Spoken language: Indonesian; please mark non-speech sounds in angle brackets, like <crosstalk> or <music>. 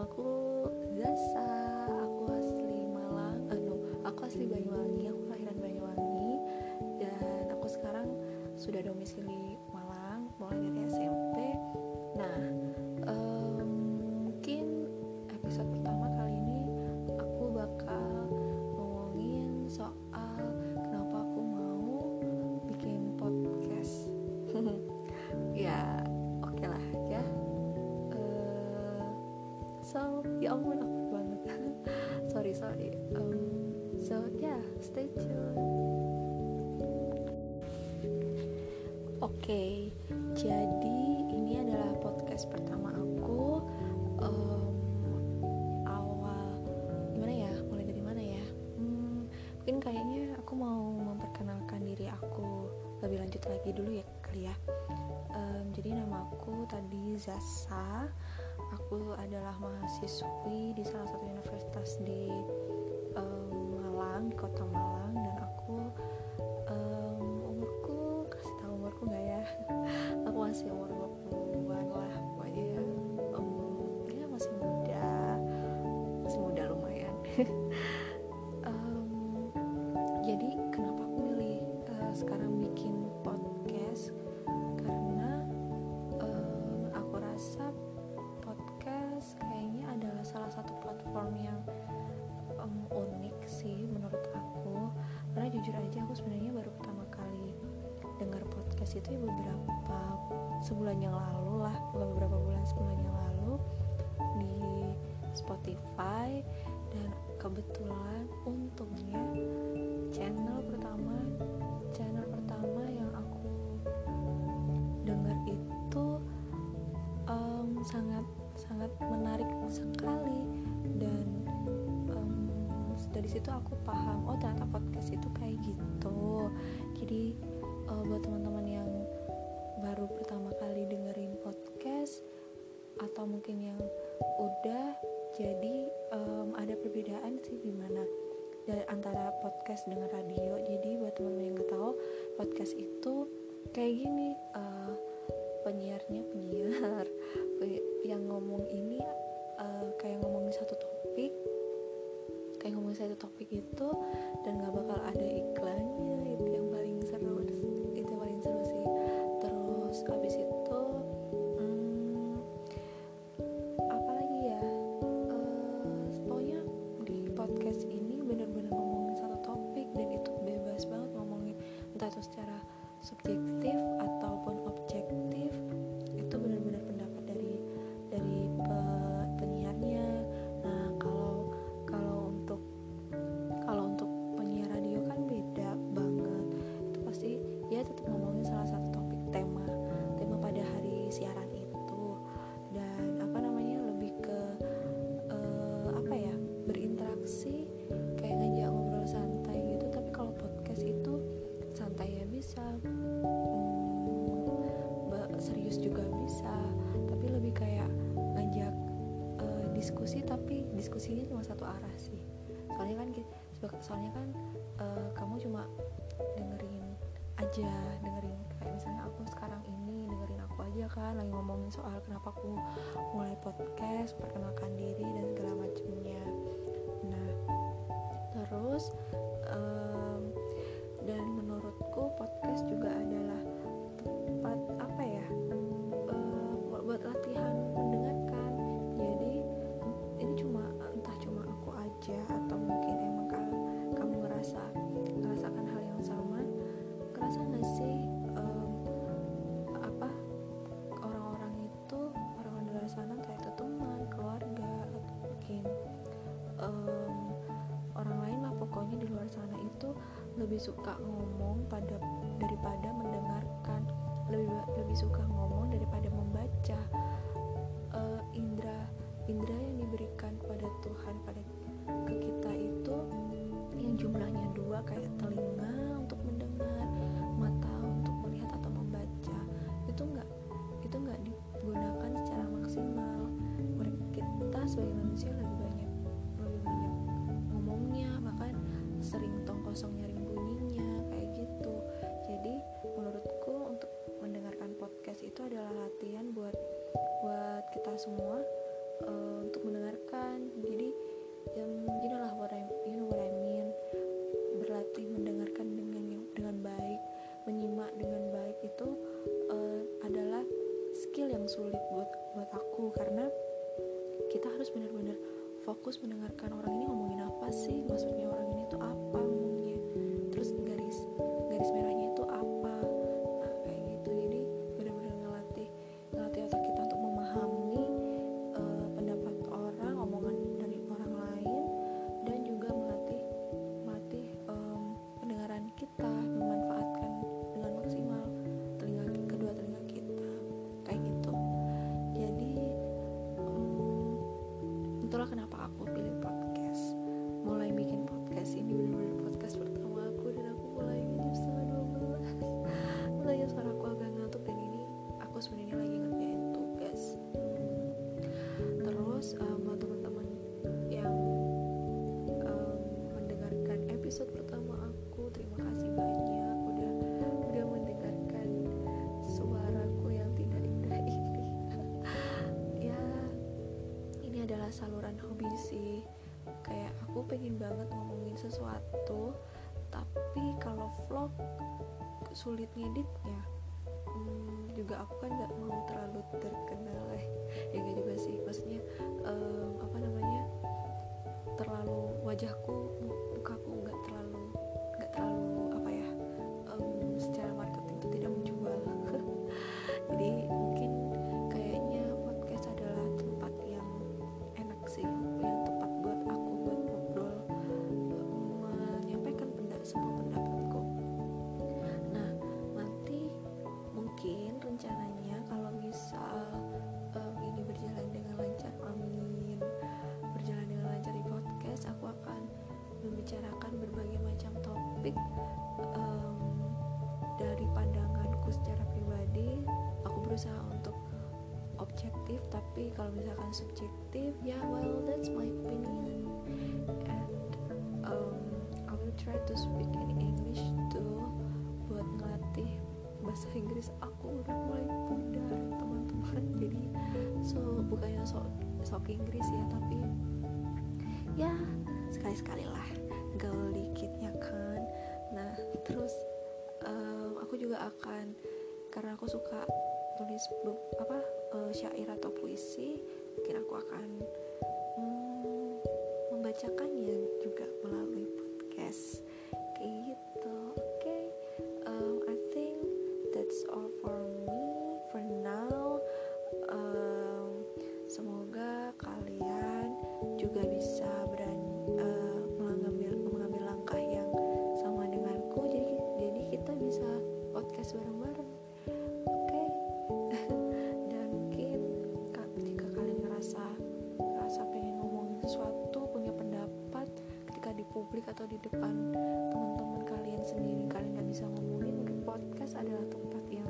look sorry sorry. Um, so yeah stay tuned. Oke jadi ini adalah podcast pertama aku. Um, awal gimana ya? Mulai dari mana ya? Hmm, mungkin kayaknya aku mau memperkenalkan diri aku lebih lanjut lagi dulu ya kali ya. Em, jadi nama aku tadi Zasa aku adalah mahasiswi di salah satu universitas di em, Malang di kota Malang dan aku em, umurku kasih tahu umurku nggak ya? <laughs> Aku masih umur itu ya beberapa sebulan yang lalu lah bukan beberapa bulan sebulan yang lalu di Spotify. Dan kebetulan untungnya channel pertama channel pertama yang aku dengar itu em, sangat sangat menarik sekali. Dan dari situ aku paham oh ternyata podcast itu kayak gitu. Jadi eh, buat teman-teman yang baru pertama kali dengerin podcast atau mungkin yang udah jadi em, ada perbedaan sih gimana dari antara podcast dengan radio. Jadi buat teman-teman yang nggak tahu podcast itu kayak gini eh, penyiarnya penyiar soalnya kan eh, kamu cuma dengerin aja dengerin kayak misalnya aku sekarang ini dengerin aku aja kan lagi ngomongin soal kenapa aku mulai podcast perkenalkan diri dan segala macamnya. Nah terus em, dan menurutku podcast juga adalah tempat apa ya lebih suka ngomong pada daripada mendengarkan. Lebih lebih suka ngomong daripada membaca. Eh, indra indra yang diberikan pada Tuhan pada ke kita itu yang jumlahnya dua kayak telinga itu adalah latihan buat buat kita semua uh, untuk mendengarkan. Jadi yang gini lah what I, you know what I mean. Berlatih mendengarkan dengan dengan baik menyimak dengan baik itu uh, adalah skill yang sulit buat buat aku. Karena kita harus benar-benar fokus mendengarkan orang ini ngomongin apa sih maksudnya orang ini tuh apa ngomongnya. Terus garis garis merahnya aku pengen banget ngomongin sesuatu tapi kalau vlog sulit ngeditnya hmm, juga aku kan nggak mau terlalu terkenal eh ya gak juga sih. Maksudnya um, apa namanya terlalu wajahku berusaha untuk objektif tapi kalau misalkan subjektif ya well that's my opinion. And um, I will try to speak in English too buat ngelatih bahasa Inggris. Aku udah mulai pudar teman-teman. <laughs> Jadi so bukannya sok sok Inggris ya tapi ya sekali-sekali lah gaul dikit ya kan. Nah terus um, aku juga akan karena aku suka tulis apa uh, syair atau puisi mungkin aku akan hmm, membacakannya juga melalui podcast. Gitu oke. Um, I think that's all for me for now. Um, semoga kalian juga bisa publik atau di depan teman-teman kalian sendiri. Kalian nggak bisa ngomongin mungkin podcast adalah tempat yang